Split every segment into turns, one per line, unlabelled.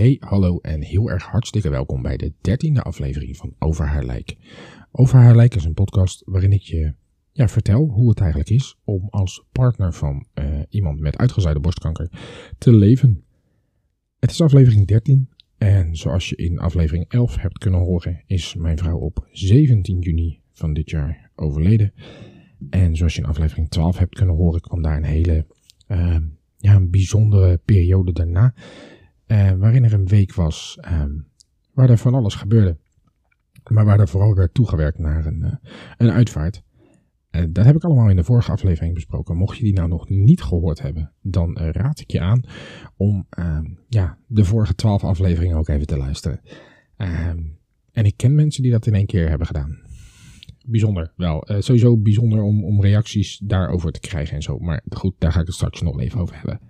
Hey, hallo en heel erg hartstikke welkom bij de dertiende aflevering van Over haar lijk. Over haar lijk is een podcast waarin ik je ja, vertel hoe het eigenlijk is om als partner van eh, iemand met uitgezaaide borstkanker te leven. Het is aflevering 13 en zoals je in aflevering 11 hebt kunnen horen is mijn vrouw op 17 juni van dit jaar overleden. En zoals je in aflevering 12 hebt kunnen horen kwam daar een hele uh, ja, een bijzondere periode daarna. Uh, waarin er een week was uh, waar er van alles gebeurde. Maar waar er vooral werd toegewerkt naar een, uh, een uitvaart. dat heb ik allemaal in de vorige aflevering besproken. Mocht je die nou nog niet gehoord hebben, dan raad ik je aan om ehm, ja, de vorige twaalf afleveringen ook even te luisteren. Ehm, en ik ken mensen die dat in één keer hebben gedaan. Bijzonder wel. sowieso bijzonder om, om reacties daarover te krijgen en zo. Maar goed, daar ga ik het straks nog even over hebben.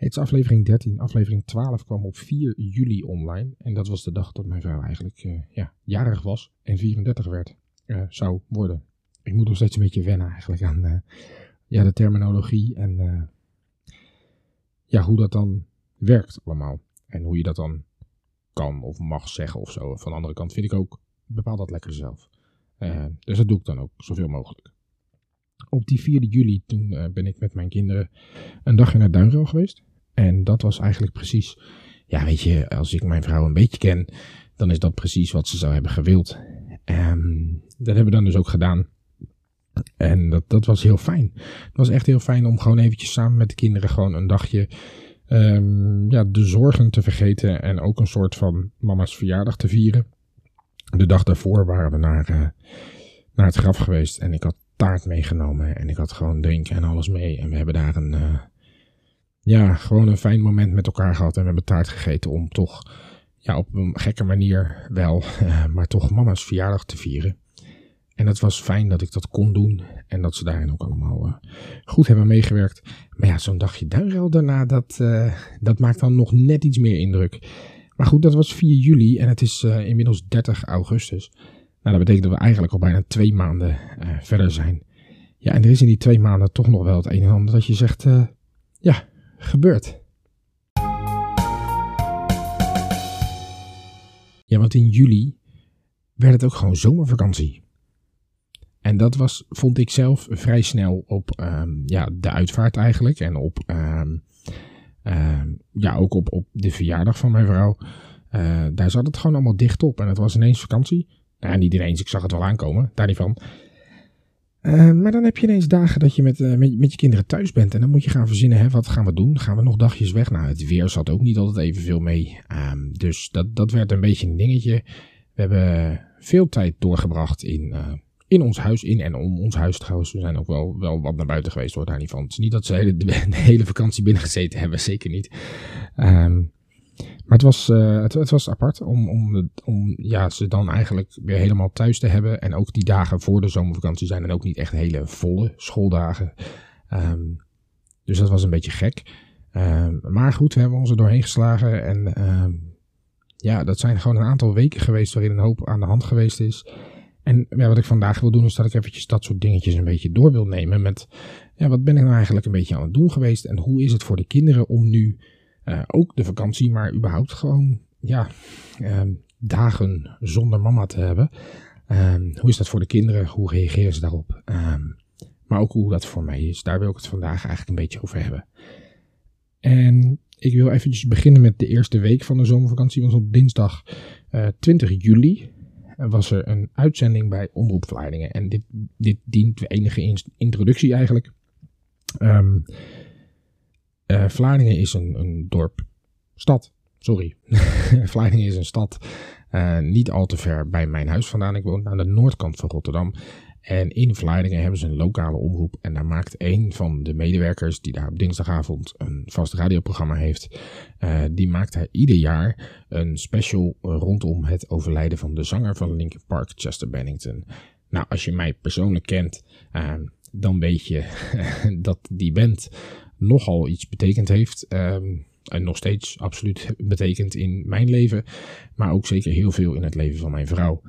Het is aflevering 13. Aflevering 12 kwam op 4 juli online. En dat was de dag dat mijn vrouw eigenlijk uh, ja, jarig was en 34 werd, uh, zou worden. Ik moet nog steeds een beetje wennen eigenlijk aan uh, ja, de terminologie en ja, hoe dat dan werkt allemaal. En hoe je dat dan kan of mag zeggen of zo. Van de andere kant vind ik ook, bepaal dat lekker zelf. dus dat doe ik dan ook zoveel mogelijk. Op die 4 juli toen ben ik met mijn kinderen een dag in het geweest. En dat was eigenlijk precies, ja weet je, als ik mijn vrouw een beetje ken, dan is dat precies wat ze zou hebben gewild. Um, dat hebben we dan dus ook gedaan. En dat, dat was heel fijn. Het was echt heel fijn om gewoon eventjes samen met de kinderen gewoon een dagje um, ja, de zorgen te vergeten. En ook een soort van mama's verjaardag te vieren. De dag daarvoor waren we naar, uh, naar het graf geweest. En ik had taart meegenomen. En ik had gewoon drinken en alles mee. En we hebben daar een, uh, ja, gewoon een fijn moment met elkaar gehad. En we hebben taart gegeten om toch, ja, op een gekke manier wel, maar toch mama's verjaardag te vieren. En het was fijn dat ik dat kon doen en dat ze daarin ook allemaal uh, goed hebben meegewerkt. Maar ja, zo'n dagje duinrel daarna, dat, uh, dat maakt dan nog net iets meer indruk. Maar goed, dat was 4 juli en het is inmiddels 30 augustus. Nou, dat betekent dat we eigenlijk al bijna twee maanden verder zijn. Ja, en er is in die twee maanden toch nog wel het een en ander dat je zegt, ja, gebeurt. Ja, want in juli werd het ook gewoon zomervakantie. En dat was, vond ik zelf, vrij snel op um, ja, de uitvaart eigenlijk. En op, um, um, ja, ook op, op de verjaardag van mijn vrouw. Uh, daar zat het gewoon allemaal dicht op. En het was ineens vakantie. Nou, niet ineens, ik zag het wel aankomen, daar niet van. Uh, maar dan heb je ineens dagen dat je met, uh, met, met, je kinderen thuis bent. En dan moet je gaan verzinnen, hè, wat gaan we doen? Gaan we nog dagjes weg? Nou, het weer zat ook niet altijd evenveel mee. Um, dus dat, dat werd een beetje een dingetje. We hebben veel tijd doorgebracht in, uh, in ons huis, in en om ons huis trouwens. We zijn ook wel, wel wat naar buiten geweest, hoor, daar niet van. Het is niet dat ze de hele vakantie binnen gezeten hebben, zeker niet. Um, maar het was, uh, het, was apart om, om, om ja, ze dan eigenlijk weer helemaal thuis te hebben. En ook die dagen voor de zomervakantie zijn dan ook niet echt hele volle schooldagen. Um, dus dat was een beetje gek. Um, maar goed, we hebben ons er doorheen geslagen. En um, ja, dat zijn gewoon een aantal weken geweest waarin een hoop aan de hand geweest is. En ja, wat ik vandaag wil doen is dat ik eventjes dat soort dingetjes een beetje door wil nemen. Met, ja, wat ben ik nou eigenlijk een beetje aan het doen geweest? En hoe is het voor de kinderen om nu... Uh, ook de vakantie, maar überhaupt gewoon ja, uh, dagen zonder mama te hebben. Uh, hoe is dat voor de kinderen? Hoe reageren ze daarop? Ehm, maar ook hoe dat voor mij is. Daar wil ik het vandaag eigenlijk een beetje over hebben. En ik wil eventjes beginnen met de eerste week van de zomervakantie. Want op dinsdag 20 eh, juli was er een uitzending bij Omroep Vlaardingen. En dit, dit dient de enige introductie eigenlijk. Um, uh, Vlaardingen is een, een dorp, stad, sorry. Vlaardingen is een stad uh, niet al te ver bij mijn huis vandaan. Ik woon aan de noordkant van Rotterdam. En in Vlaardingen hebben ze een lokale omroep. En daar maakt een van de medewerkers die daar op dinsdagavond een vast radioprogramma heeft. Uh, die maakt hij ieder jaar een special rondom het overlijden van de zanger van Linkin Park, Chester Bennington. Nou, als je mij persoonlijk kent, dan weet je dat die band nogal iets betekend heeft. Um, en nog steeds absoluut betekent in mijn leven. Maar ook zeker heel veel in het leven van mijn vrouw.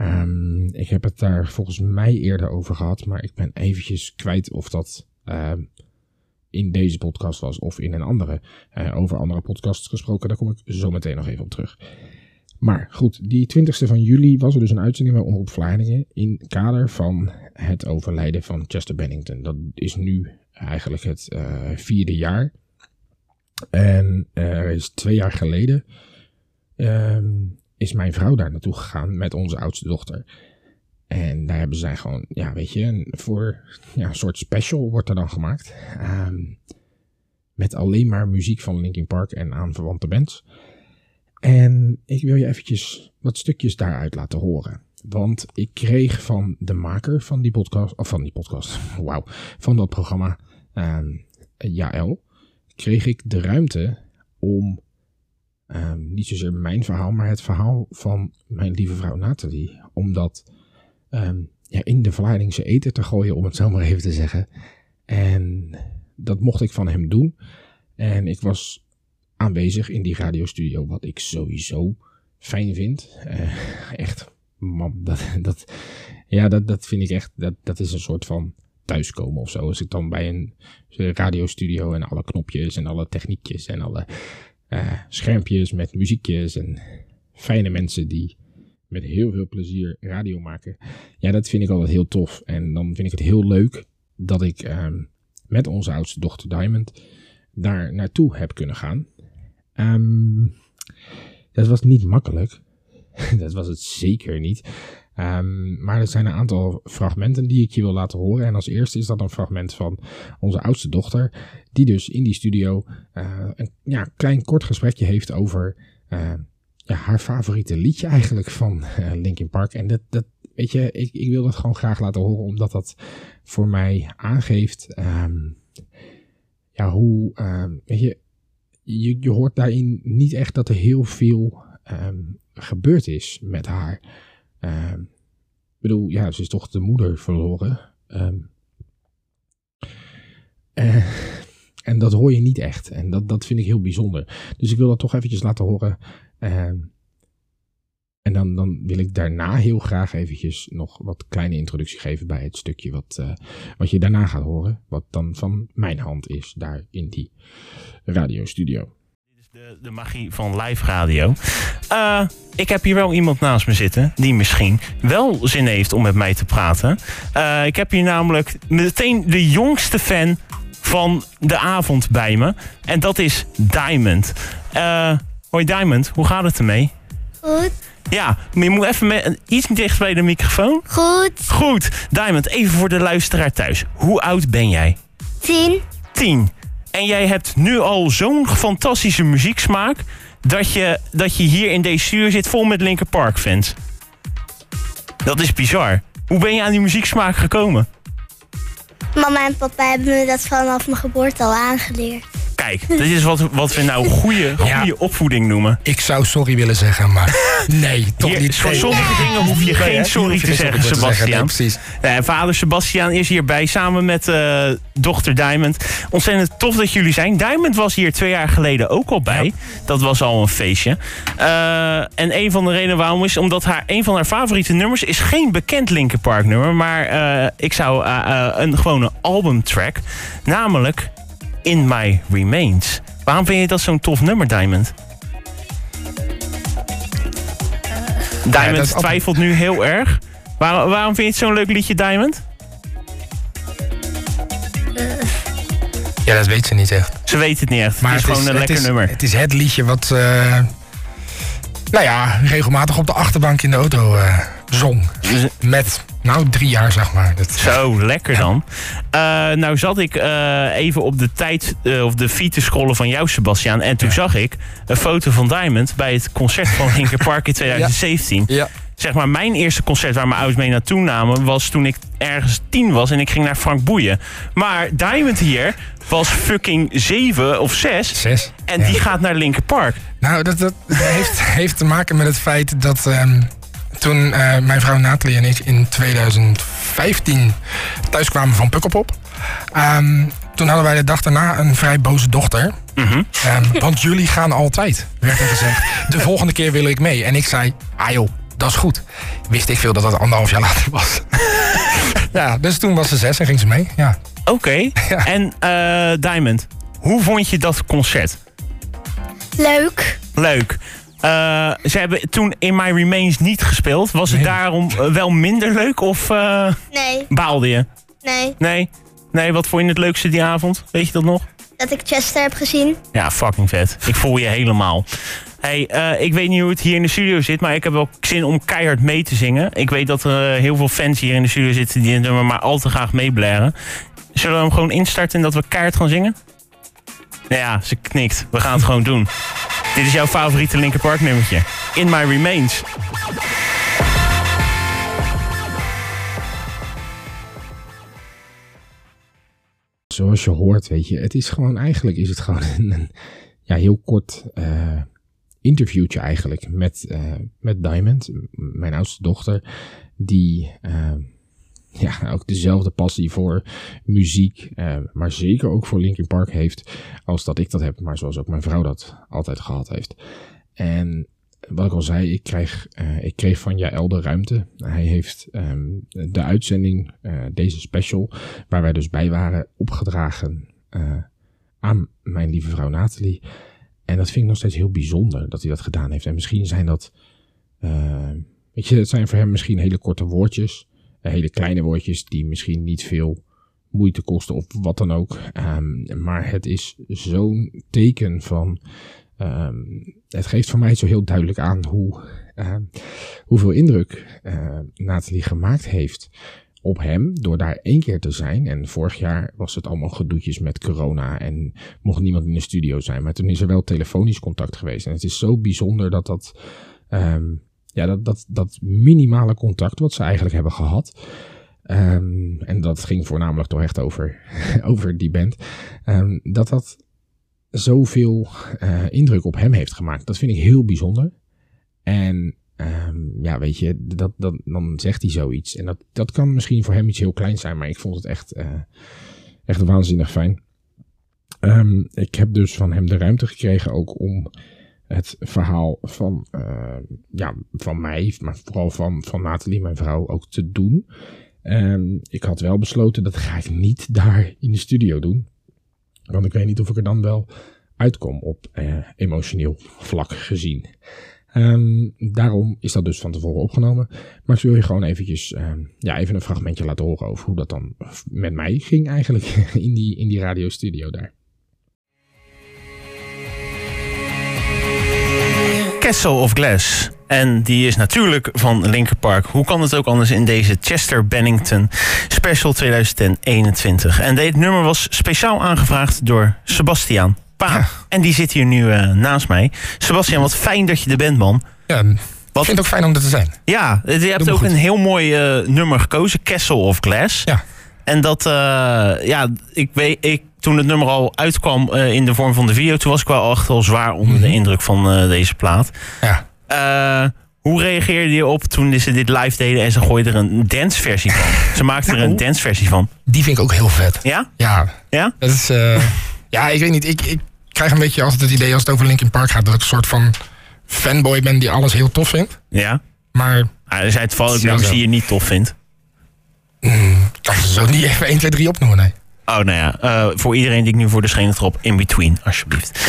Um, ik heb het daar volgens mij eerder over gehad. Maar ik ben eventjes kwijt of dat um, in deze podcast was of in een andere. Uh, over andere podcasts gesproken. Daar kom ik zo meteen nog even op terug. Maar goed, die 20e van juli was er dus een uitzending bij Omroep Vlaardingen in kader van het overlijden van Chester Bennington. Dat is nu eigenlijk het uh, vierde jaar. En er is twee jaar geleden um, is mijn vrouw daar naartoe gegaan met onze oudste dochter. En daar hebben zij gewoon, ja, weet je, voor ja, een soort special wordt er dan gemaakt. Um, met alleen maar muziek van Linkin Park en aanverwante bands. En ik wil je eventjes wat stukjes daaruit laten horen. Want ik kreeg van de maker van die podcast, of van die podcast, wauw, van dat programma, um, Jaël, kreeg ik de ruimte om um, niet zozeer mijn verhaal, maar het verhaal van mijn lieve vrouw Nathalie. Om dat um, ja, in de Vlaardingse eten te gooien, om het zo maar even te zeggen. En dat mocht ik van hem doen. En ik was aanwezig in die radiostudio, wat ik sowieso fijn vind. Uh, echt, man, dat, dat, ja, dat, dat vind ik echt, dat, dat is een soort van thuiskomen of zo. Als ik dan bij een radiostudio en alle knopjes en alle techniekjes en alle uh, schermpjes met muziekjes en fijne mensen die met heel veel plezier radio maken. Ja, dat vind ik altijd heel tof. En dan vind ik het heel leuk dat ik um, met onze oudste dochter Diamond daar naartoe heb kunnen gaan. Um, dat was niet makkelijk. dat was het zeker niet. Um, maar er zijn een aantal fragmenten die ik je wil laten horen. En als eerste is dat een fragment van onze oudste dochter, die dus in die studio uh, een ja, klein kort gesprekje heeft over uh, ja, haar favoriete liedje eigenlijk van uh, Linkin Park. En dat, dat weet je, ik, ik wil dat gewoon graag laten horen, omdat dat voor mij aangeeft um, ja, hoe, um, weet je, je, je hoort daarin niet echt dat er heel veel gebeurd is met haar. Uh, ik bedoel, ja, ze is toch de moeder verloren. Um, uh, en dat hoor je niet echt. En dat, dat vind ik heel bijzonder. Dus ik wil dat toch eventjes laten horen. Uh, en dan, dan wil ik daarna heel graag eventjes nog wat kleine introductie geven bij het stukje wat, uh, wat je daarna gaat horen. Wat dan van mijn hand is daar in die radiostudio.
De, de, magie van live radio. Uh, ik heb hier wel iemand naast me zitten die misschien wel zin heeft om met mij te praten. Uh, ik heb hier namelijk meteen de jongste fan van de avond bij me. En dat is Diamond. Uh, hoi Diamond, hoe gaat het ermee?
Goed.
Ja, maar je moet even met, iets dichter bij de microfoon.
Goed.
Goed. Diamond, even voor de luisteraar thuis. Hoe oud ben jij?
Tien.
Tien. En jij hebt nu al zo'n fantastische muzieksmaak... Dat je, dat je hier in deze studio zit vol met Linkin Park fans. Dat is bizar. Hoe ben je aan die muzieksmaak gekomen?
Mama en papa hebben me dat vanaf mijn geboorte al aangeleerd.
Kijk, dit is wat, wat we nou goede, goede ja, opvoeding noemen.
Ik zou sorry willen zeggen, maar nee, toch
hier,
niet.
Voor sommige nee. dingen hoef je geen nee, sorry te zeggen, Sebastian. Nee, precies. Nee, vader Sebastian is hierbij samen met uh, dochter Diamond. Ontzettend tof dat jullie zijn. Diamond was hier twee jaar geleden ook al bij. Ja. Dat was al een feestje. Uh, en een van de redenen waarom is omdat haar, een van haar favoriete nummers is geen bekend Linkin Park nummer. Maar uh, ik zou een gewone albumtrack. Namelijk In My Remains. Waarom vind je dat zo'n tof nummer, Diamond? Uh, Diamond ja, twijfelt nu heel erg. Waar, waarom vind je het zo'n leuk liedje, Diamond?
Ja, dat weet ze niet echt.
Ze weet het niet echt. Maar het is het gewoon is, een lekker
is,
nummer.
Het is het liedje wat, uh, nou ja, regelmatig op de achterbank in de auto uh, zong. Met nou, drie jaar zeg maar. Dat,
Zo, lekker ja. dan. Uh, nou zat ik uh, even op de tijd, uh, of de feed te scrollen van jou, Sebastiaan. En toen ja. zag ik een foto van Diamond bij het concert van Linkin Park in 2017.
Ja.
zeg maar, mijn eerste concert waar mijn ouders mee naartoe namen... was toen ik ergens tien was en ik ging naar Frank Boeien. Maar Diamond hier was fucking zeven of zes.
Zes.
En die gaat naar Linkin Park.
Nou, dat, dat heeft, heeft te maken met het feit dat... Ehm, toen uh, mijn vrouw Nathalie en ik in 2015 thuis kwamen van Pukkelpop. Um, toen hadden wij de dag daarna een vrij boze dochter. Mm -hmm. um, want jullie gaan altijd, werd er gezegd. De volgende keer wil ik mee. En ik zei, ah joh, dat is goed. Wist ik veel dat dat anderhalf jaar later was. ja, dus toen was ze zes en ging ze mee. Ja.
Oké. Okay. Ja. En uh, Diamond, hoe vond je dat concert?
Leuk.
Leuk. Uh, ze hebben toen In My Remains niet gespeeld. Was het daarom uh, wel minder leuk of uh,
nee.
baalde je?
Nee.
Nee? Nee, wat vond je het leukste die avond? Weet je dat nog?
Dat ik Chester heb gezien.
Ja, fucking vet. Ik voel je helemaal. Hey, ik weet niet hoe het hier in de studio zit, maar ik heb wel zin om keihard mee te zingen. Ik weet dat er heel veel fans hier in de studio zitten die het nummer maar al te graag meeblaren. Zullen we hem gewoon instarten en dat we keihard gaan zingen? Ja, ze knikt. We gaan het gewoon doen. Dit is jouw favoriete Linkin. In My Remains.
Zoals je hoort, weet je, het is gewoon eigenlijk is het gewoon een, ja, heel kort uh, interviewtje eigenlijk met, uh, met Diamond, mijn oudste dochter, die uh, ja, ook dezelfde passie voor muziek, eh, maar zeker ook voor Linkin Park heeft als dat ik dat heb, maar zoals ook mijn vrouw dat altijd gehad heeft. En wat ik al zei, ik, uh, ik kreeg van Jaël de ruimte. Hij heeft um, de uitzending, uh, deze special, waar wij dus bij waren, opgedragen uh, aan mijn lieve vrouw Nathalie. En dat vind ik nog steeds heel bijzonder dat hij dat gedaan heeft. En misschien zijn dat, weet je, het zijn voor hem misschien hele korte woordjes hele kleine woordjes die misschien niet veel moeite kosten of wat dan ook. Um, maar het is zo'n teken van. Um, het geeft voor mij zo heel duidelijk aan hoe, uh, hoeveel indruk uh, Nathalie gemaakt heeft op hem door daar één keer te zijn. En vorig jaar was het allemaal gedoetjes met corona en mocht niemand in de studio zijn. Maar toen is er wel telefonisch contact geweest. En het is zo bijzonder dat dat ja, dat, dat, dat minimale contact wat ze eigenlijk hebben gehad. Um, en dat ging voornamelijk toch echt over, over die band. Um, dat dat zoveel uh, indruk op hem heeft gemaakt. Dat vind ik heel bijzonder. En um, ja, weet je, dat, dat, dan zegt hij zoiets. En dat, dat kan misschien voor hem iets heel kleins zijn, maar ik vond het echt, uh, echt waanzinnig fijn. ik heb dus van hem de ruimte gekregen ook om het verhaal van, uh, ja, van mij, maar vooral van, van Nathalie, mijn vrouw, ook te doen. Ik had wel besloten dat ga ik niet daar in de studio doen. Want ik weet niet of ik er dan wel uitkom op uh, emotioneel vlak gezien. Um, daarom is dat dus van tevoren opgenomen. Maar ik wil je gewoon eventjes, um, ja, even een fragmentje laten horen over hoe dat dan met mij ging eigenlijk in die, in die radiostudio daar.
Castle of Glass. En die is natuurlijk van Linkin Park. Hoe kan het ook anders in deze Chester Bennington Special 2021? En dit nummer was speciaal aangevraagd door Sebastian Pa. En die zit hier nu uh, naast mij. Sebastian, wat fijn dat je er bent, man.
Ja, wat? ik vind het ook fijn om er te zijn.
Ja, je hebt ook een heel mooi uh, nummer gekozen, Castle of Glass.
Ja.
En dat, uh, ja, ik weet, ik, toen het nummer al uitkwam uh, in de vorm van de video, toen was ik wel echt wel zwaar onder de mhm. indruk van uh, deze plaat.
Ja.
hoe reageerde je op toen ze dit live deden en ze gooiden er een danceversie van? Ze maakten er een nou, danceversie van.
Die vind ik ook heel vet.
Ja?
Ja.
Ja?
Dat is, ja, ik weet niet. Ik, ik krijg een beetje altijd het idee als het over Linkin Park gaat, dat ik een soort van fanboy ben die alles heel tof vindt.
Ja.
Maar.
Ah, er zijn toevallig nummers die je niet tof vindt.
Mm, kan ze zo niet even 1, 2, 3 opnoemen, nee.
Oh, nou ja. Uh, voor iedereen die ik nu voor de schenen trop, in between, alsjeblieft.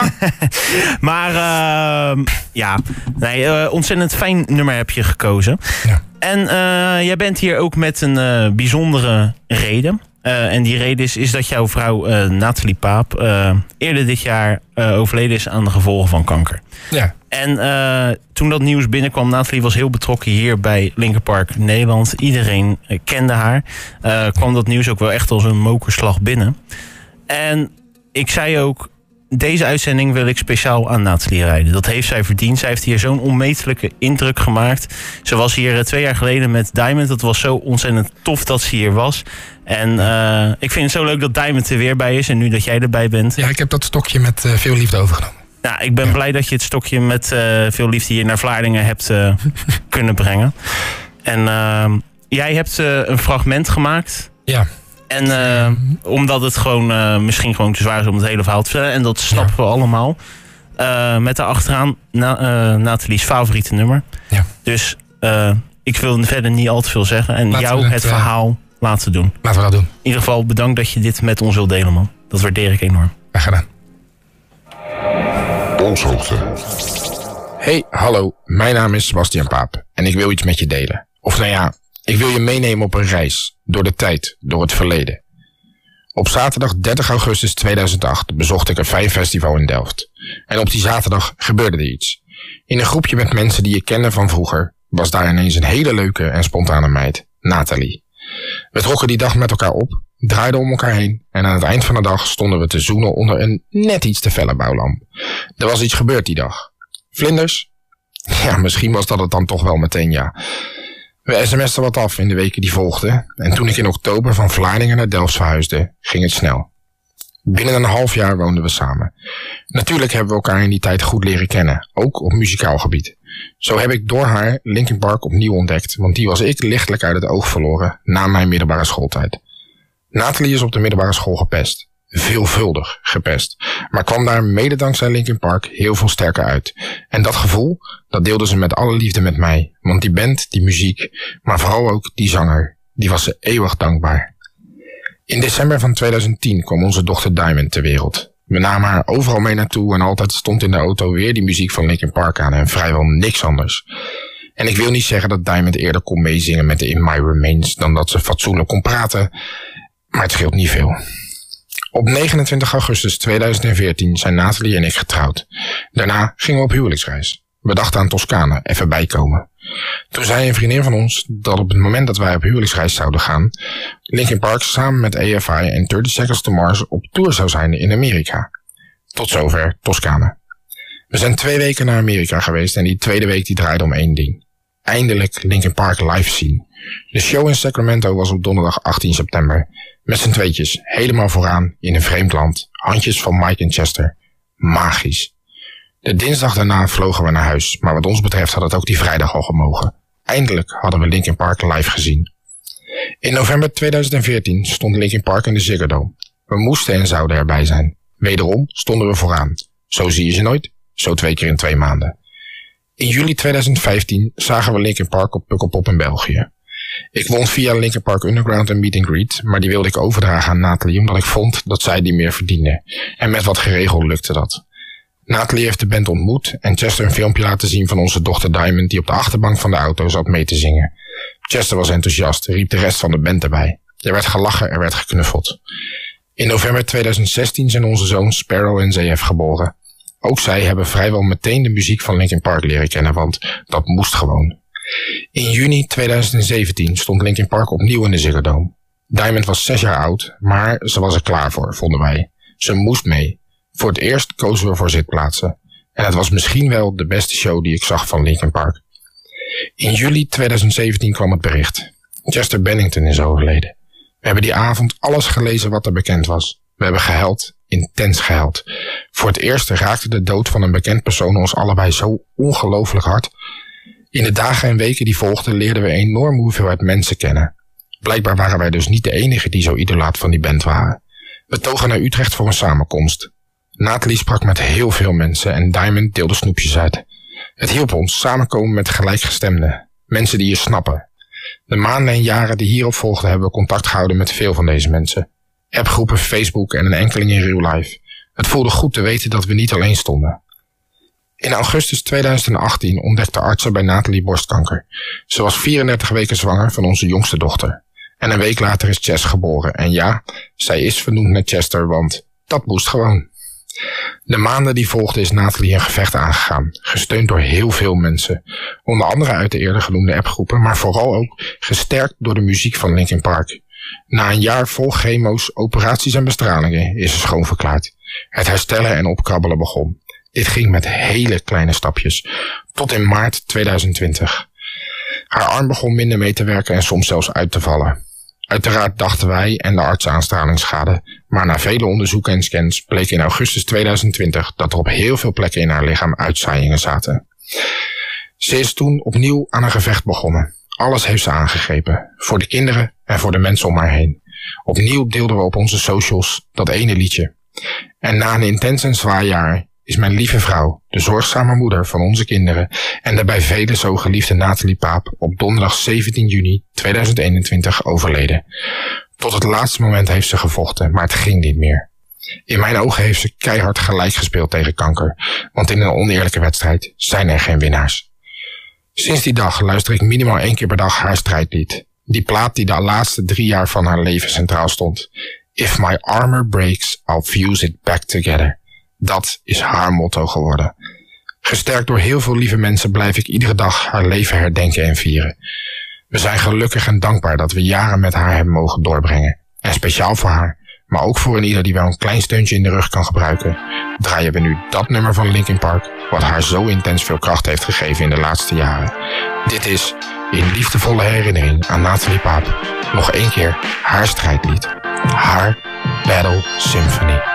maar uh, ja, nee, uh, ontzettend fijn nummer heb je gekozen.
Ja.
En uh, jij bent hier ook met een bijzondere reden. Uh, en die reden is, is dat jouw vrouw uh, Nathalie Paap uh, eerder dit jaar overleden is aan de gevolgen van kanker.
Ja.
En toen dat nieuws binnenkwam, Nathalie was heel betrokken hier bij Linkerpark Nederland. Iedereen kende haar. kwam dat nieuws ook wel echt als een mokerslag binnen. En ik zei ook deze uitzending wil ik speciaal aan Nathalie rijden. Dat heeft zij verdiend. Zij heeft hier zo'n onmetelijke indruk gemaakt. Ze was hier eh, twee jaar geleden met Diamond. Dat was zo ontzettend tof dat ze hier was. En uh, ik vind het zo leuk dat Diamond er weer bij is. En nu dat jij erbij bent.
Ja, ik heb dat stokje met uh, veel liefde overgenomen.
Nou, ik ben blij dat je het stokje met uh, veel liefde hier naar Vlaardingen hebt kunnen brengen. En ehm, jij hebt een fragment gemaakt.
Ja.
En uh, omdat het gewoon uh, misschien gewoon te zwaar is om het hele verhaal te vertellen. En dat snappen ja. we allemaal. Uh, met daarachteraan na, Nathalie's favoriete nummer.
Ja.
Dus ik wil verder niet al te veel zeggen. En
Laten
jou het,
het,
verhaal laten doen.
Laten we dat doen.
In ieder geval bedankt dat je dit met ons wilt delen, man. Dat waardeer ik enorm.
Graag gedaan.
Polshoogte.
Hey, hallo. Mijn naam is Sebastian Paap. En ik wil iets met je delen. Of nou ja, ik wil je meenemen op een reis. Door de tijd, door het verleden. Op zaterdag 30 augustus 2008 bezocht ik een fijn festival in Delft. En op die zaterdag gebeurde er iets. In een groepje met mensen die ik kende van vroeger was daar ineens een hele leuke en spontane meid, Nathalie. We trokken die dag met elkaar op, draaiden om elkaar heen en aan het eind van de dag stonden we te zoenen onder een net iets te felle bouwlamp. Er was iets gebeurd die dag. Vlinders? Ja, misschien was dat het dan toch wel meteen ja. We sms'ten wat af in de weken die volgden en toen ik in oktober van Vlaardingen naar Delft verhuisde, ging het snel. Binnen een half jaar woonden we samen. Natuurlijk hebben we elkaar in die tijd goed leren kennen, ook op muzikaal gebied. Zo heb ik door haar Linkin Park opnieuw ontdekt, want die was ik lichtelijk uit het oog verloren na mijn middelbare schooltijd. Nathalie is op de middelbare school gepest. Veelvuldig gepest. Maar kwam daar mede dankzij Linkin Park heel veel sterker uit. En dat gevoel, dat deelde ze met alle liefde met mij. Want die band, die muziek, maar vooral ook die zanger, die was ze eeuwig dankbaar. In december van 2010 kwam onze dochter Diamond ter wereld. We namen haar overal mee naartoe en altijd stond in de auto weer die muziek van Linkin Park aan en vrijwel niks anders. En ik wil niet zeggen dat Diamond eerder kon meezingen met de In My Remains dan dat ze fatsoenlijk kon praten, maar het scheelt niet veel. Op 29 augustus 2014 zijn Nathalie en ik getrouwd. Daarna gingen we op huwelijksreis. We dachten aan Toscane, even bijkomen. Toen zei een vriendin van ons dat op het moment dat wij op huwelijksreis zouden gaan, Linkin Park samen met AFI en 30 Seconds to Mars op tour zou zijn in Amerika. Tot zover Toscane. We zijn twee weken naar Amerika geweest en die tweede week die draaide om één ding. Eindelijk Linkin Park live zien. De show in Sacramento was op donderdag 18 september. Met z'n tweetjes, helemaal vooraan, in een vreemd land. Handjes van Mike en Chester. Magisch. De dinsdag daarna vlogen we naar huis, maar wat ons betreft had het ook die vrijdag al gemogen. Eindelijk hadden we Linkin Park live gezien. In november 2014 stond Linkin Park in de Ziggo Dome. We moesten en zouden erbij zijn. Wederom stonden we vooraan. Zo zie je ze nooit, zo twee keer in twee maanden. In juli 2015 zagen we Linkin Park op Pukkelpop in België. Ik won via Linkin Park Underground een meet and greet, maar die wilde ik overdragen aan Nathalie omdat ik vond dat zij die meer verdiende. En met wat geregeld lukte dat. Nathalie heeft de band ontmoet en Chester een filmpje laten zien van onze dochter Diamond die op de achterbank van de auto zat mee te zingen. Chester was enthousiast, riep de rest van de band erbij. Er werd gelachen, er werd geknuffeld. In november 2016 zijn onze zoons Sparrow en ZF geboren. Ook zij hebben vrijwel meteen de muziek van Linkin Park leren kennen, want dat moest gewoon. In juni 2017 stond Linkin Park opnieuw in de Ziggo Dome. Diamond was zes jaar oud, maar ze was er klaar voor, vonden wij. Ze moest mee. Voor het eerst kozen we voor zitplaatsen. En het was misschien wel de beste show die ik zag van Linkin Park. In juli 2017 kwam het bericht. Chester Bennington is overleden. We hebben die avond alles gelezen wat er bekend was. We hebben gehuild, intens gehuild. Voor het eerst raakte de dood van een bekend persoon ons allebei zo ongelooflijk hard. In de dagen en weken die volgden leerden we enorm hoeveelheid mensen kennen. Blijkbaar waren wij dus niet de enige die zo idolaat van die band waren. We togen naar Utrecht voor een samenkomst. Nathalie sprak met heel veel mensen en Diamond deelde snoepjes uit. Het hielp ons samenkomen met gelijkgestemden. Mensen die je snappen. De maanden en jaren die hierop volgden hebben we contact gehouden met veel van deze mensen. Appgroepen, Facebook en een enkeling in real life. Het voelde goed te weten dat we niet alleen stonden. In augustus 2018 ontdekte artsen bij Nathalie borstkanker. Ze was 34 weken zwanger van onze jongste dochter. En een week later is Chess geboren. En ja, zij is vernoemd naar Chester, want dat moest gewoon. De maanden die volgden is Nathalie een gevecht aangegaan, gesteund door heel veel mensen. Onder andere uit de eerder genoemde appgroepen, maar vooral ook gesterkt door de muziek van Linkin Park.
Na een jaar vol chemo's, operaties en bestralingen is ze schoonverklaard. Het herstellen en opkrabbelen begon. Dit ging met hele kleine stapjes, tot in maart 2020. Haar arm begon minder mee te werken en soms zelfs uit te vallen. Uiteraard dachten wij en de arts aan stralingsschade, maar na vele onderzoeken en scans bleek in augustus 2020 dat er op heel veel plekken in haar lichaam uitzaaiingen zaten. Ze is toen opnieuw aan een gevecht begonnen. Alles heeft ze aangegrepen, voor de kinderen en voor de mensen om haar heen. Opnieuw deelden we op onze socials dat ene liedje. En na een intens en zwaar jaar is mijn lieve vrouw, de zorgzame moeder van onze kinderen en de bij velen zo geliefde Nathalie Paap op donderdag 17 juni 2021 overleden. Tot het laatste moment heeft ze gevochten, maar het ging niet meer. In mijn ogen heeft ze keihard gelijk gespeeld tegen kanker, want in een oneerlijke wedstrijd zijn er geen winnaars. Sinds die dag luister ik minimaal één keer per dag haar strijdlied. Die plaat die de laatste drie jaar van haar leven centraal stond. If my armor breaks, I'll fuse it back together. Dat is haar motto geworden. Gesterkt door heel veel lieve mensen blijf ik iedere dag haar leven herdenken en vieren. We zijn gelukkig en dankbaar dat we jaren met haar hebben mogen doorbrengen. En speciaal voor haar, maar ook voor een ieder die wel een klein steuntje in de rug kan gebruiken, draaien we nu dat nummer van Linkin Park, wat haar zo intens veel kracht heeft gegeven in de laatste jaren. Dit is, in liefdevolle herinnering aan Nathalie Paap, nog één keer haar strijdlied. Haar Battle Symphony.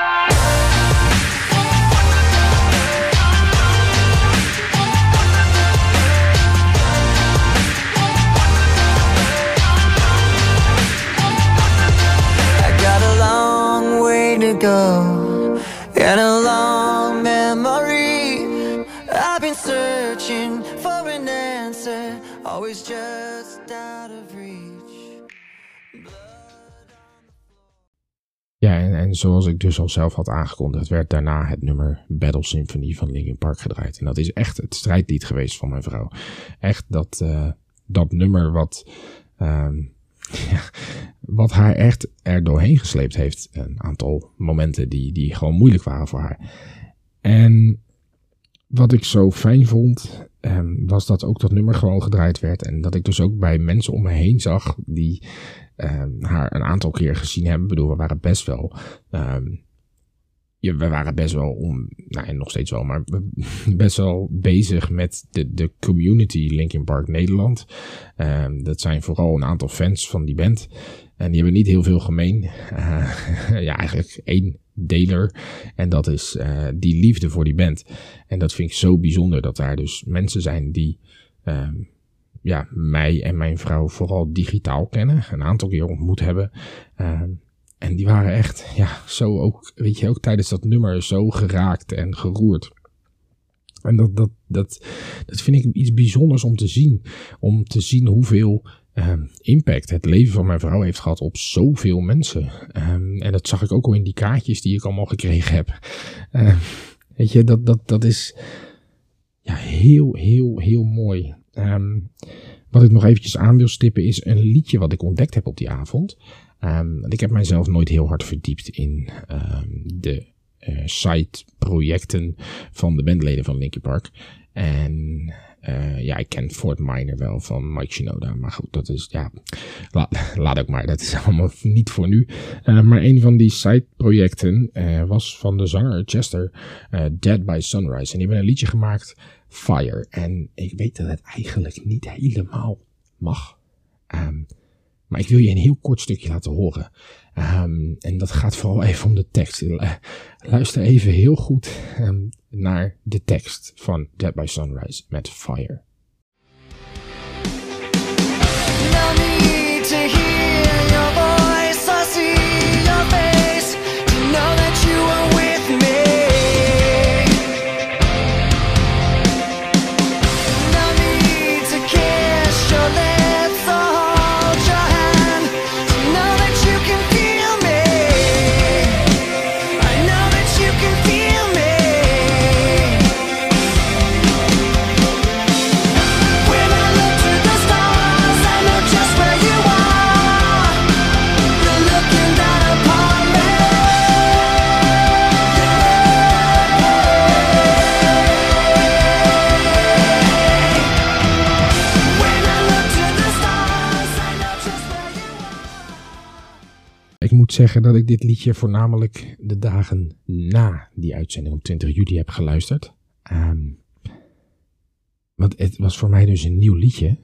Go and a long memory. I've been searching for an answer, always just out of reach.
Ja, en, zoals ik dus al zelf had aangekondigd, werd daarna het nummer Battle Symphony van Linkin Park gedraaid. En dat is echt het strijdlied geweest van mijn vrouw. Echt dat, uh, dat nummer wat. Um, ja, wat haar echt er doorheen gesleept heeft. Een aantal momenten die, die gewoon moeilijk waren voor haar. En wat ik zo fijn vond, um, was dat ook dat nummer gewoon gedraaid werd. En dat ik dus ook bij mensen om me heen zag die um, haar een aantal keer gezien hebben. Ik bedoel, we waren best wel um, ja, we waren best wel om, nou en nog steeds wel, maar best wel bezig met de, de community Linkin Park Nederland. Um, dat zijn vooral een aantal fans van die band. En die hebben niet heel veel gemeen. Uh, ja, eigenlijk één deler. En dat is uh, die liefde voor die band. En dat vind ik zo bijzonder dat daar dus mensen zijn die um, ja, mij en mijn vrouw vooral digitaal kennen. Een aantal keer ontmoet hebben. En die waren echt, ja, zo ook, weet je, ook tijdens dat nummer zo geraakt en geroerd. En dat, dat, dat, dat vind ik iets bijzonders om te zien. Om te zien hoeveel um, impact het leven van mijn vrouw heeft gehad op zoveel mensen. Um, en dat zag ik ook al in die kaartjes die ik allemaal gekregen heb. Uh, weet je, dat, dat, dat is ja, heel, heel, heel mooi. Wat ik nog eventjes aan wil stippen is een liedje wat ik ontdekt heb op die avond. Um, ik heb mijzelf nooit heel hard verdiept in um, de uh, site-projecten van de bandleden van Linkin Park. En uh, ja, ik ken Fort Minor wel van Mike Shinoda. Maar goed, dat is, ja, laat, laat ook maar. Dat is allemaal niet voor nu. Uh, maar een van die side-projecten was van de zanger Chester, Dead by Sunrise. En die hebben een liedje gemaakt, Fire. En ik weet dat het eigenlijk niet helemaal mag. Um, maar ik wil je een heel kort stukje laten horen. Um, en dat gaat vooral even om de tekst. Luister even heel goed um, naar de tekst van Dead by Sunrise met Fire. Dat ik dit liedje voornamelijk de dagen na die uitzending op 20 juli heb geluisterd. Um, want het was voor mij dus een nieuw liedje.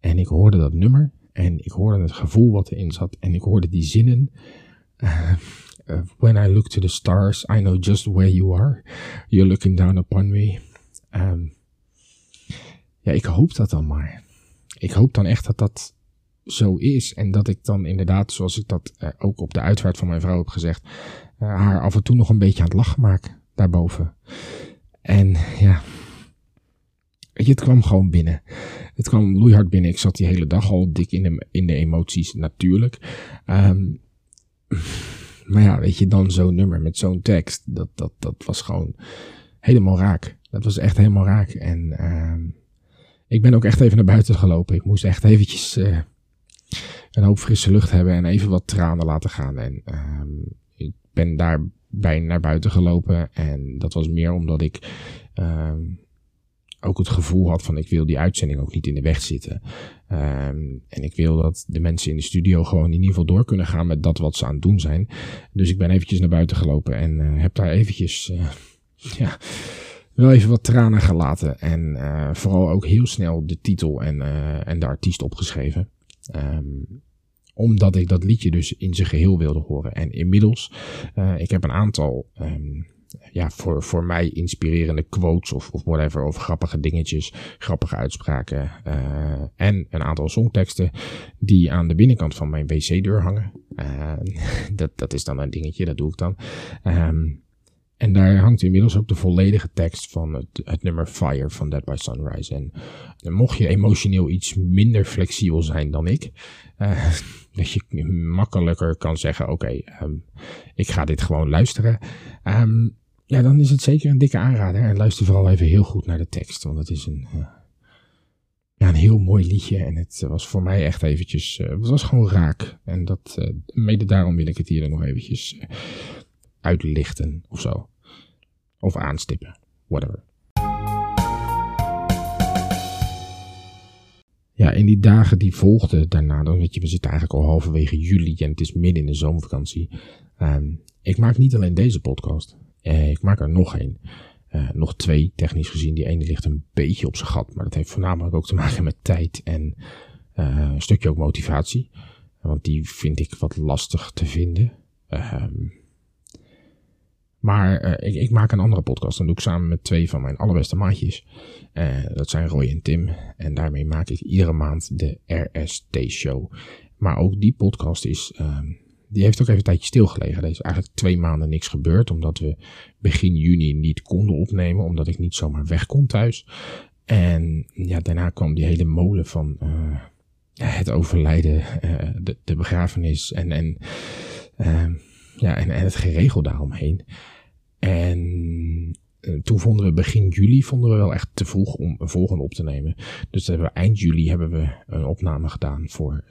En ik hoorde dat nummer. En ik hoorde het gevoel wat erin zat. En ik hoorde die zinnen. Uh, when I look to the stars, I know just where you are. You're looking down upon me. Um, ja, ik hoop dat dan maar. Ik hoop dan echt dat dat zo is. En dat ik dan inderdaad, zoals ik dat uh, ook op de uitvaart van mijn vrouw heb gezegd, uh, haar af en toe nog een beetje aan het lachen maak daarboven. En ja, het kwam gewoon binnen. Het kwam loeihard binnen. Ik zat die hele dag al dik in de, in de emoties, natuurlijk. Um, maar ja, weet je, dan zo'n nummer met zo'n tekst, dat, dat, dat was gewoon helemaal raak. Dat was echt helemaal raak. En um, ik ben ook echt even naar buiten gelopen. Ik moest echt eventjes uh, een hoop frisse lucht hebben en even wat tranen laten gaan. En um, ik ben daarbij naar buiten gelopen. En dat was meer omdat ik um, ook het gevoel had van ik wil die uitzending ook niet in de weg zitten. Um, en ik wil dat de mensen in de studio gewoon in ieder geval door kunnen gaan met dat wat ze aan het doen zijn. Dus ik ben eventjes naar buiten gelopen en uh, heb daar eventjes, uh, ja, wel even wat tranen gelaten. En uh, vooral ook heel snel de titel en, en de artiest opgeschreven. Um, omdat ik dat liedje dus in zijn geheel wilde horen. En inmiddels, ik heb een aantal um, ja, voor, voor mij inspirerende quotes of, of whatever, of grappige dingetjes, grappige uitspraken uh, en een aantal songteksten die aan de binnenkant van mijn wc-deur hangen. Uh, dat, dat is dan een dingetje, dat doe ik dan. Um, en daar hangt inmiddels ook de volledige tekst van het, het nummer Fire van Dead by Sunrise. En, en mocht je emotioneel iets minder flexibel zijn dan ik, uh, dat je makkelijker kan zeggen: Oké, um, ik ga dit gewoon luisteren. Um, ja, dan is het zeker een dikke aanrader. En luister vooral even heel goed naar de tekst, want het is een, uh, ja, een heel mooi liedje. En het was voor mij echt eventjes, het was gewoon raak. En dat, mede daarom wil ik het hier nog eventjes uitlichten of zo. Of aanstippen, whatever. Ja, in die dagen die volgden daarna, dan weet je, we zitten eigenlijk al halverwege juli en het is midden in de zomervakantie. Um, ik maak niet alleen deze podcast. Uh, ik maak er nog één. Uh, nog twee, technisch gezien. Die ene ligt een beetje op zijn gat. Maar dat heeft voornamelijk ook te maken met tijd en uh, een stukje ook motivatie. Want die vind ik wat lastig te vinden. Um, maar ik, ik, maak een andere podcast. Dan doe ik samen met twee van mijn allerbeste maatjes. dat zijn Roy en Tim. En daarmee maak ik iedere maand de RST Show. Maar ook die podcast is um, die heeft ook even een tijdje stilgelegen. Er is eigenlijk twee maanden niks gebeurd, omdat we begin juni niet konden opnemen, omdat ik niet zomaar weg kon thuis. En ja, daarna kwam die hele molen van uh, het overlijden, de, de, begrafenis en, en, uh, ja, en, en het geregel daaromheen. En toen vonden we begin juli vonden we wel echt te vroeg om een volgende op te nemen. Dus hebben eind juli hebben we een opname gedaan voor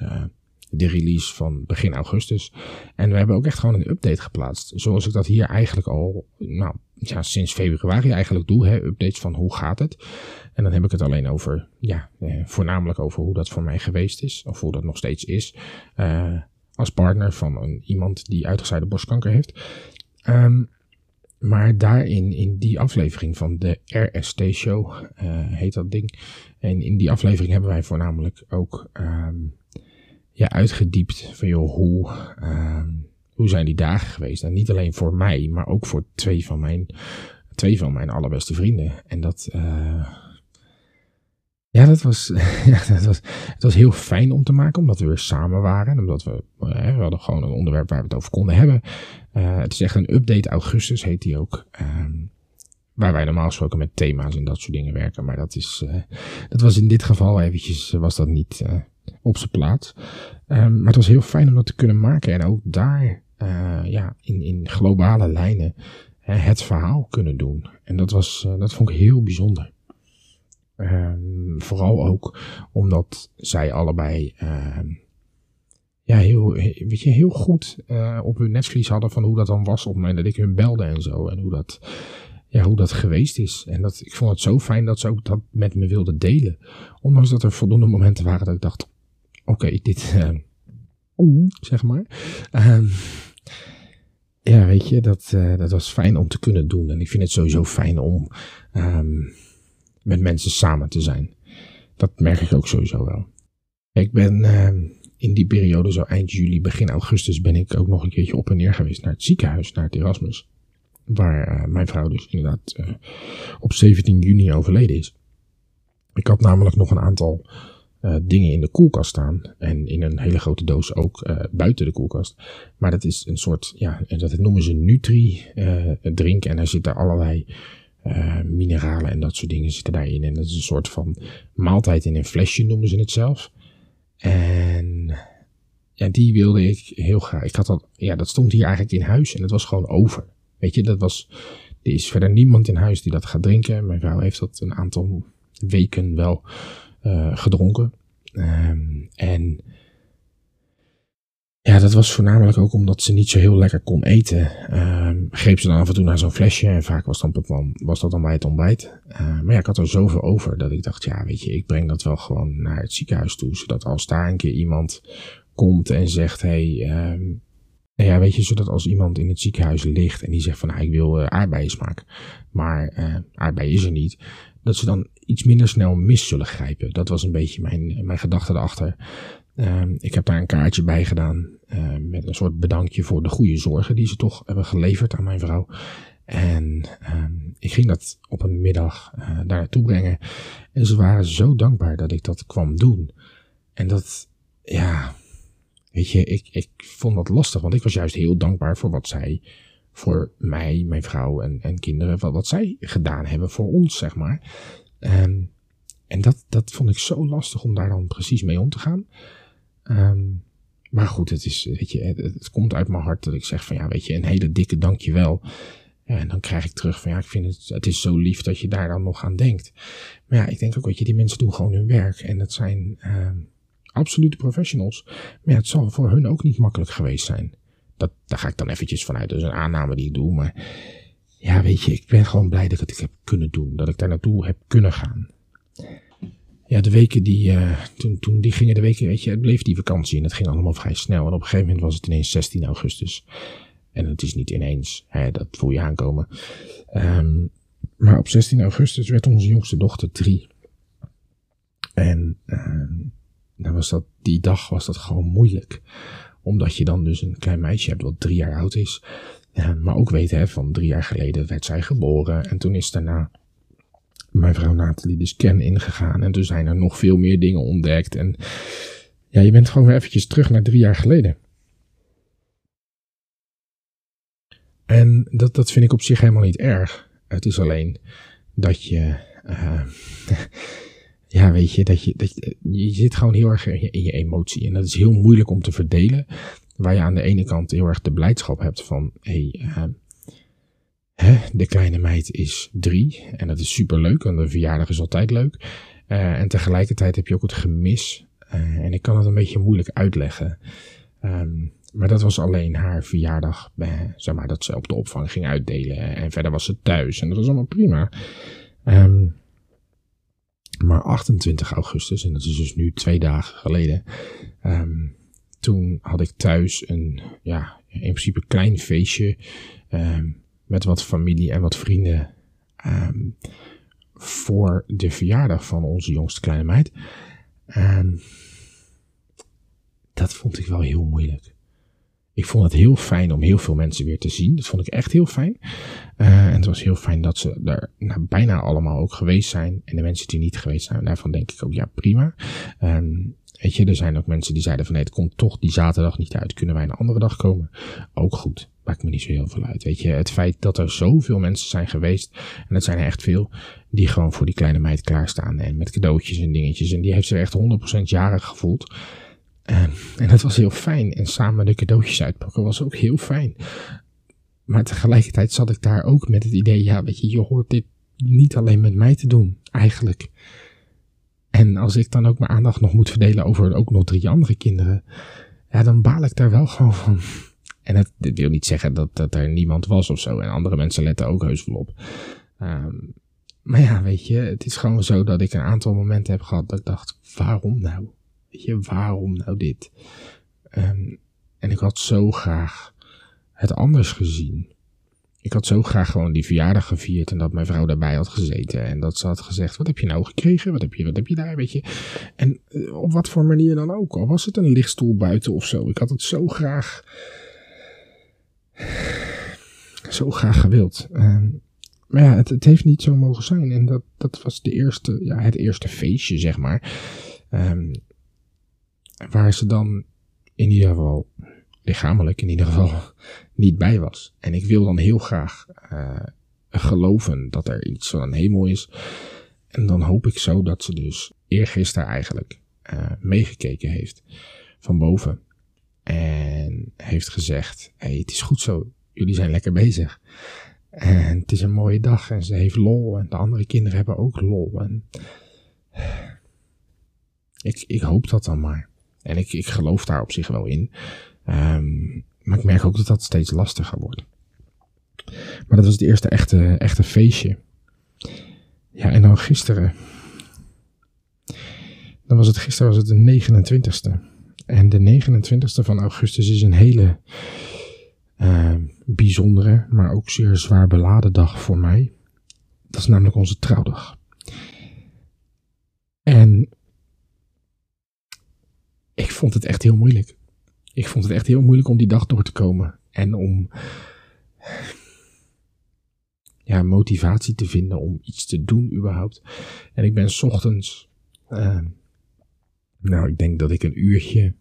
de release van begin augustus. En we hebben ook echt gewoon een update geplaatst. Zoals ik dat hier eigenlijk al, nou ja, sinds februari eigenlijk doe. Hè, updates van hoe gaat het. En dan heb ik het alleen over, ja, eh, voornamelijk over hoe dat voor mij geweest is. Of hoe dat nog steeds is. Uh, als partner van een, iemand die uitgezaaide borstkanker heeft. Um, maar daarin, in die aflevering van de RST-show, uh, heet dat ding. En in die aflevering hebben wij voornamelijk ook um, ja, uitgediept van joh, hoe, uh, hoe zijn die dagen geweest? En niet alleen voor mij, maar ook voor twee van mijn, twee van mijn allerbeste vrienden. En dat, uh, ja, dat was, ja, dat was, het was heel fijn om te maken, omdat we weer samen waren. Omdat we, uh, we hadden gewoon een onderwerp waar we het over konden hebben. Uh, het is echt een update augustus, heet die ook. Um, waar wij normaal gesproken met thema's en dat soort dingen werken. Maar dat is, uh, dat was in dit geval eventjes, was dat niet, op zijn plaats. Um, maar het was heel fijn om dat te kunnen maken en ook daar ja, in, in globale lijnen het verhaal kunnen doen. En dat, was, dat vond ik heel bijzonder. Um, vooral ook omdat zij allebei uh, ja, heel, weet je, heel goed uh, op hun netvlies hadden van hoe dat dan was op het moment dat ik hun belde en zo. En hoe dat, ja, hoe dat geweest is. En dat, ik vond het zo fijn dat ze ook dat met me wilden delen. Ondanks dat er voldoende momenten waren dat ik dacht, oké, dit, uh, zeg maar. Ja, weet je, dat, uh, dat was fijn om te kunnen doen. En ik vind het sowieso fijn om met mensen samen te zijn. Dat merk ik ook sowieso wel. Ik ben uh, in die periode, zo eind juli, begin augustus, ben ik ook nog een keertje op en neer geweest naar het ziekenhuis, naar het Erasmus. Waar uh, mijn vrouw dus inderdaad uh, op 17 juni overleden is. Ik had namelijk nog een aantal uh, dingen in de koelkast staan. En in een hele grote doos ook buiten de koelkast. Maar dat is een soort, ja, dat noemen ze Nutri uh. En daar zitten allerlei mineralen en dat soort dingen zitten daarin. En dat is een soort van maaltijd in een flesje, noemen ze het zelf. En ja, die wilde ik heel graag. Ik had dat, ja, dat stond hier eigenlijk in huis en het was gewoon over. Weet je, dat was, er is verder niemand in huis die dat gaat drinken. Mijn vrouw heeft dat een aantal weken wel uh, gedronken. Um, en ja, dat was voornamelijk ook omdat ze niet zo heel lekker kon eten. Um, greep ze dan af en toe naar zo'n flesje en vaak was, dan, was dat dan bij het ontbijt. Uh, maar ja, ik had er zoveel over dat ik dacht, ja, weet je, ik breng dat wel gewoon naar het ziekenhuis toe. Zodat als daar een keer iemand komt en zegt, hey, um, ja, weet je, zodat als iemand in het ziekenhuis ligt en die zegt van, nou, ik wil uh, aardbeien smaak, maar uh, aardbeien is er niet, dat ze dan iets minder snel mis zullen grijpen. Dat was een beetje mijn, mijn gedachte erachter. Um, ik heb daar een kaartje bij gedaan uh, met een soort bedankje voor de goede zorgen die ze toch hebben geleverd aan mijn vrouw. En um, ik ging dat op een middag uh, daar naartoe brengen. En ze waren zo dankbaar dat ik dat kwam doen. En dat, ja, weet je, ik, ik vond dat lastig, want ik was juist heel dankbaar voor wat zij voor mij, mijn vrouw en, en kinderen, wat, wat zij gedaan hebben voor ons, zeg maar. Um, en dat, dat vond ik zo lastig om daar dan precies mee om te gaan. Um, maar goed, het, is, weet je, het, komt uit mijn hart dat ik zeg van ja, weet je, een hele dikke dankjewel. En dan krijg ik terug van ja, ik vind het, het is zo lief dat je daar dan nog aan denkt. Maar ja, ik denk ook, weet je, die mensen doen gewoon hun werk. En dat zijn um, absolute professionals. Maar het zal voor hun ook niet makkelijk geweest zijn. Dat, daar ga ik dan eventjes vanuit. Dat is een aanname die ik doe. Maar ja, weet je, ik ben gewoon blij dat ik het heb kunnen doen. Dat ik daar naartoe heb kunnen gaan. Ja, de weken die, uh, toen, toen die gingen de weken, weet je, het bleef die vakantie en het ging allemaal vrij snel. En op een gegeven moment was het ineens 16 augustus. En het is niet ineens, hè, dat voel je aankomen. Um, maar op 16 augustus werd onze jongste dochter drie. En dan was dat, die dag was dat gewoon moeilijk omdat je dan dus een klein meisje hebt wat drie jaar oud is. Uh, maar ook weet, hè, van drie jaar geleden werd zij geboren. En toen is daarna mijn vrouw Nathalie de scan ingegaan. En toen zijn er nog veel meer dingen ontdekt. En ja, je bent gewoon weer eventjes terug naar drie jaar geleden. En dat, dat vind ik op zich helemaal niet erg. Het is alleen dat je. Uh, ja, weet je, dat je, dat je, je zit gewoon heel erg in je, in je, emotie. En dat is heel moeilijk om te verdelen. Waar je aan de ene kant heel erg de blijdschap hebt van, hé, hey, uh, de kleine meid is drie. En dat is super leuk, want een verjaardag is altijd leuk. Uh, en tegelijkertijd heb je ook het gemis. Uh, en ik kan het een beetje moeilijk uitleggen. Um, maar dat was alleen haar verjaardag, zeg maar, dat ze op de opvang ging uitdelen. En verder was ze thuis. En dat was allemaal prima. Um, maar 28 augustus, en dat is dus nu twee dagen geleden, um, toen had ik thuis een, ja, in principe klein feestje met wat familie en wat vrienden um, voor de verjaardag van onze jongste kleine meid. En dat vond ik wel heel moeilijk. Ik vond het heel fijn om heel veel mensen weer te zien. Dat vond ik echt heel fijn. Uh, en het was heel fijn dat ze er nou, bijna allemaal ook geweest zijn. En de mensen die niet geweest zijn, daarvan denk ik ook, ja, prima. Um, weet je, er zijn ook mensen die zeiden van nee, het komt toch die zaterdag niet uit. Kunnen wij een andere dag komen? Ook goed. Maakt me niet zo heel veel uit. Weet je, het feit dat er zoveel mensen zijn geweest, en dat zijn echt veel, die gewoon voor die kleine meid klaarstaan. En met cadeautjes en dingetjes. En die heeft zich echt 100% jarig gevoeld. En dat was heel fijn. En samen de cadeautjes uitpakken was ook heel fijn. Maar tegelijkertijd zat ik daar ook met het idee, ja, weet je, je hoort dit niet alleen met mij te doen, eigenlijk. En als ik dan ook mijn aandacht nog moet verdelen over ook nog drie andere kinderen, ja, dan baal ik daar wel gewoon van. En het, wil niet zeggen dat, dat er niemand was of zo. En andere mensen letten ook heus wel op. Um, maar ja, weet je, het is gewoon zo dat ik een aantal momenten heb gehad dat ik dacht, waarom nou? Weet je, waarom nou dit? Um, en ik had zo graag het anders gezien. Ik had zo graag gewoon die verjaardag gevierd en dat mijn vrouw daarbij had gezeten. En dat ze had gezegd, wat heb je nou gekregen? Wat heb je, wat heb je daar, weet je? En uh, op wat voor manier dan ook. Al was het een lichtstoel buiten of zo. Ik had het zo graag, zo graag gewild. Um, maar ja, het, het, heeft niet zo mogen zijn. En dat, dat was de eerste, ja, het eerste feestje, zeg maar. Um, waar ze dan in ieder geval, lichamelijk in ieder geval, niet bij was. En ik wil dan heel graag uh, geloven dat er iets van een hemel is. En dan hoop ik zo dat ze dus eergisteren eigenlijk uh, meegekeken heeft van boven. En heeft gezegd, hey, het is goed zo, jullie zijn lekker bezig. En het is een mooie dag en ze heeft lol en de andere kinderen hebben ook lol. En ik, ik hoop dat dan maar. En ik, ik geloof daar op zich wel in. Um, maar ik merk ook dat dat steeds lastiger wordt. Maar dat was het eerste echte, echte feestje. Ja, en dan gisteren. Dan was het gisteren was het de 29ste. En de 29ste van augustus is een hele uh, bijzondere, maar ook zeer zwaar beladen dag voor mij. Dat is namelijk onze trouwdag. En ik vond het echt heel moeilijk. Ik vond het echt heel moeilijk om die dag door te komen. En om ja, motivatie te vinden om iets te doen überhaupt. En ik ben s ochtends, uh, nou ik denk dat ik een uurtje,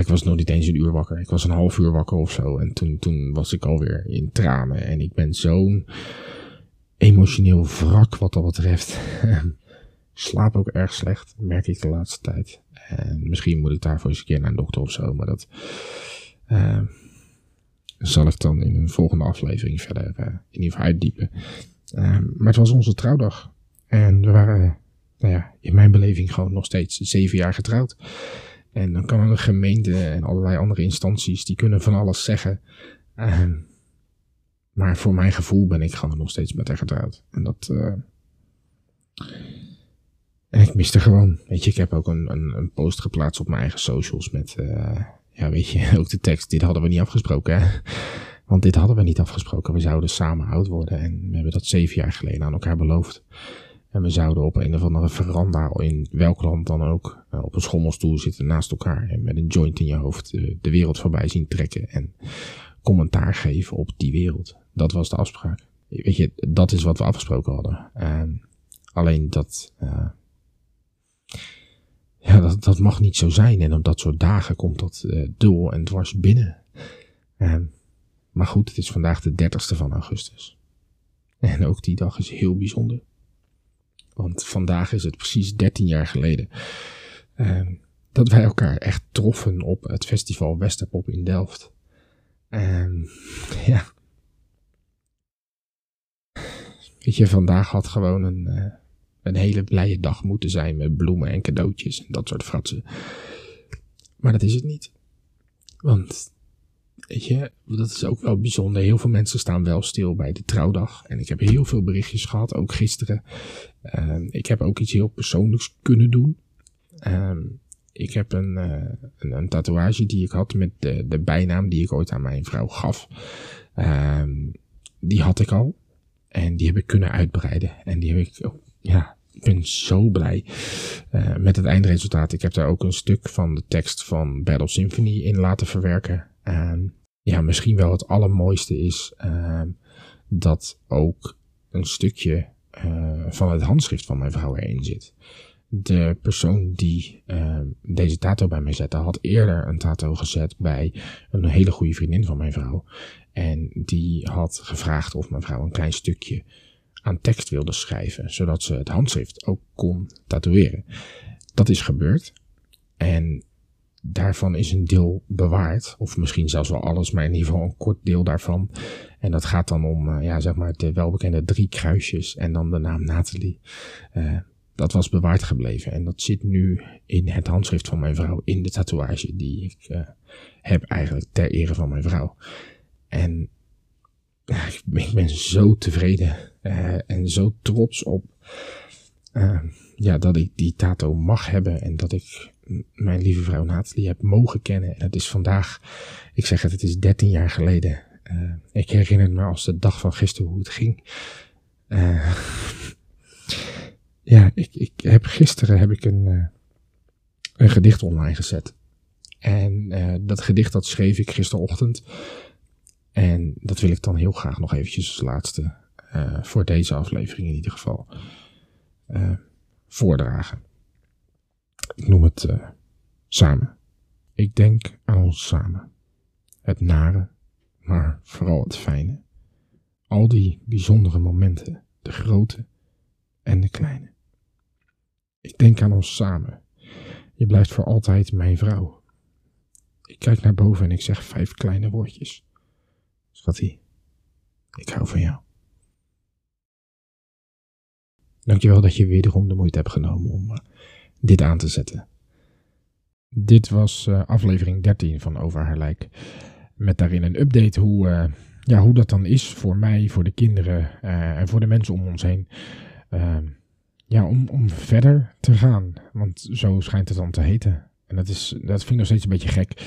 ik was nog niet eens een uur wakker. Ik was een half uur wakker of zo. En toen, toen was ik alweer in tranen. En ik ben zo'n emotioneel wrak wat dat betreft. Slaap ook erg slecht, merk ik de laatste tijd. En misschien moet ik daarvoor eens een keer naar een dokter of zo. Maar dat uh, zal ik dan in een volgende aflevering verder uh, in ieder geval uitdiepen. Uh, maar het was onze trouwdag. En we waren, nou ja, in mijn beleving gewoon nog steeds zeven jaar getrouwd. En dan kan een gemeente en allerlei andere instanties, die kunnen van alles zeggen. Ehm, maar voor mijn gevoel ben ik gewoon nog steeds met haar getrouwd. En dat... En ik miste gewoon. Weet je, ik heb ook een, een, een post geplaatst op mijn eigen socials met, uh, ja, weet je, ook de tekst. Dit hadden we niet afgesproken, hè? Want dit hadden we niet afgesproken. We zouden samen oud worden. En we hebben dat zeven jaar geleden aan elkaar beloofd. En we zouden op een of andere veranda in welk land dan ook uh, op een schommelstoel zitten naast elkaar. En met een joint in je hoofd uh, de wereld voorbij zien trekken. En commentaar geven op die wereld. Dat was de afspraak. Weet je, dat is wat we afgesproken hadden. Alleen dat, ja, dat, dat mag niet zo zijn. En op dat soort dagen komt dat uh, en dwars binnen. Maar goed, het is vandaag de 30ste van augustus. En ook die dag is heel bijzonder. Want vandaag is het precies 13 jaar geleden um, dat wij elkaar echt troffen op het festival Westerpop in Delft. Um, ja. Weet je, vandaag had gewoon een, uh, een hele blije dag moeten zijn met bloemen en cadeautjes en dat soort fratsen. Maar dat is het niet. Want, weet je, dat is ook wel bijzonder. Heel veel mensen staan wel stil bij de trouwdag. En ik heb heel veel berichtjes gehad, ook gisteren. Uh, ik heb ook iets heel persoonlijks kunnen doen. Uh, ik heb een, uh, een, een, tatoeage die ik had met de, de bijnaam die ik ooit aan mijn vrouw gaf. Ehm, die had ik al. En die heb ik kunnen uitbreiden. En die heb ik, ja, ik ben zo blij uh, met het eindresultaat. Ik heb daar ook een stuk van de tekst van Battle Symphony in laten verwerken. Ja, misschien wel het allermooiste is dat ook een stukje van het handschrift van mijn vrouw erin zit. De persoon die deze tato bij mij zette, had eerder een tato gezet bij een hele goede vriendin van mijn vrouw. En die had gevraagd of mijn vrouw een klein stukje aan tekst wilde schrijven, zodat ze het handschrift ook kon tatoeëren. Dat is gebeurd. En daarvan is een deel bewaard, of misschien zelfs wel alles, maar in ieder geval een kort deel daarvan. En dat gaat dan om, uh, ja, zeg maar, de welbekende drie kruisjes en dan de naam Nathalie. Uh, dat was bewaard gebleven en dat zit nu in het handschrift van mijn vrouw, in de tatoeage die ik uh, heb eigenlijk ter ere van mijn vrouw. En ja, ik ben zo tevreden en zo trots op ja, dat ik die tato mag hebben en dat ik mijn lieve vrouw Nathalie heb mogen kennen. En het is vandaag, ik zeg het, het is 13 jaar geleden. Uh, ik herinner me als de dag van gisteren hoe het ging. Uh, ja, ik, ik heb gisteren heb ik een, uh, een gedicht online gezet. En dat gedicht dat schreef ik gisterochtend. En dat wil ik dan heel graag nog eventjes als laatste voor deze aflevering in ieder geval voordragen. Ik noem het uh, samen. Ik denk aan ons samen. Het nare, maar vooral het fijne. Al die bijzondere momenten, de grote en de kleine. Ik denk aan ons samen. Je blijft voor altijd mijn vrouw. Ik kijk naar boven en ik zeg vijf kleine woordjes. Schattie, ik hou van jou. Dankjewel dat je wederom de moeite hebt genomen om uh, dit aan te zetten. Dit was uh, aflevering 13 van Over haar lijk. Met daarin een update hoe, uh, ja, hoe dat dan is voor mij, voor de kinderen uh, en voor de mensen om ons heen. Ehm, ja, om, om verder te gaan. Want zo schijnt het dan te heten. En dat, is, dat vind ik nog steeds een beetje gek.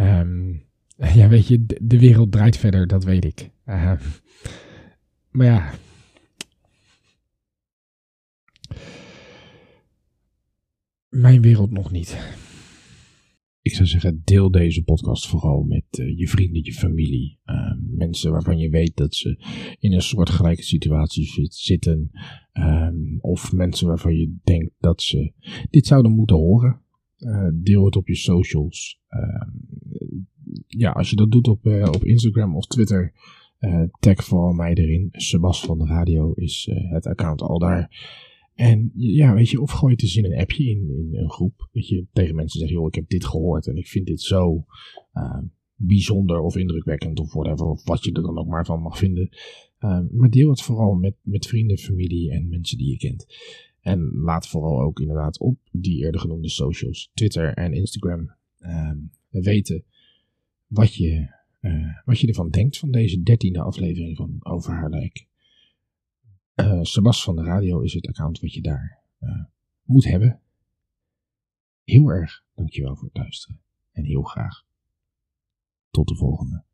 Um, ja, weet je, de, de, wereld draait verder, dat weet ik. Ehm, maar ja, Mijn wereld nog niet. Ik zou zeggen, deel deze podcast vooral met uh, je vrienden, je familie. Uh, mensen waarvan je weet dat ze in een soortgelijke situatie zit, zitten. Um, of mensen waarvan je denkt dat ze dit zouden moeten horen. Uh, deel het op je socials. Ehm, ja, als je dat doet op, op Instagram of Twitter, tag vooral mij erin. Sebas van de Radio is het account al daar. En ja, weet je, of gooi het eens in een appje in, in een groep. Dat je tegen mensen zegt, joh, ik heb dit gehoord en ik vind dit zo uh, bijzonder of indrukwekkend of whatever. Of wat je er dan ook maar van mag vinden. Uh, maar deel het vooral met, met vrienden, familie en mensen die je kent. En laat vooral ook inderdaad op die eerder genoemde socials, Twitter en Instagram, uh, weten wat je, uh, wat je ervan denkt van deze dertiende aflevering van Over haar lijk. Uh, Sebas van de radio is het account wat je daar uh, moet hebben. Heel erg dankjewel voor het luisteren. En heel graag tot de volgende.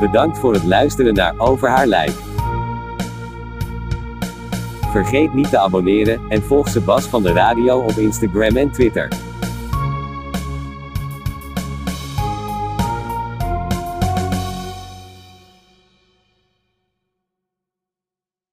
Bedankt voor het luisteren naar Over haar lijk. Vergeet niet te abonneren en volg Sebas van de radio op Instagram en Twitter.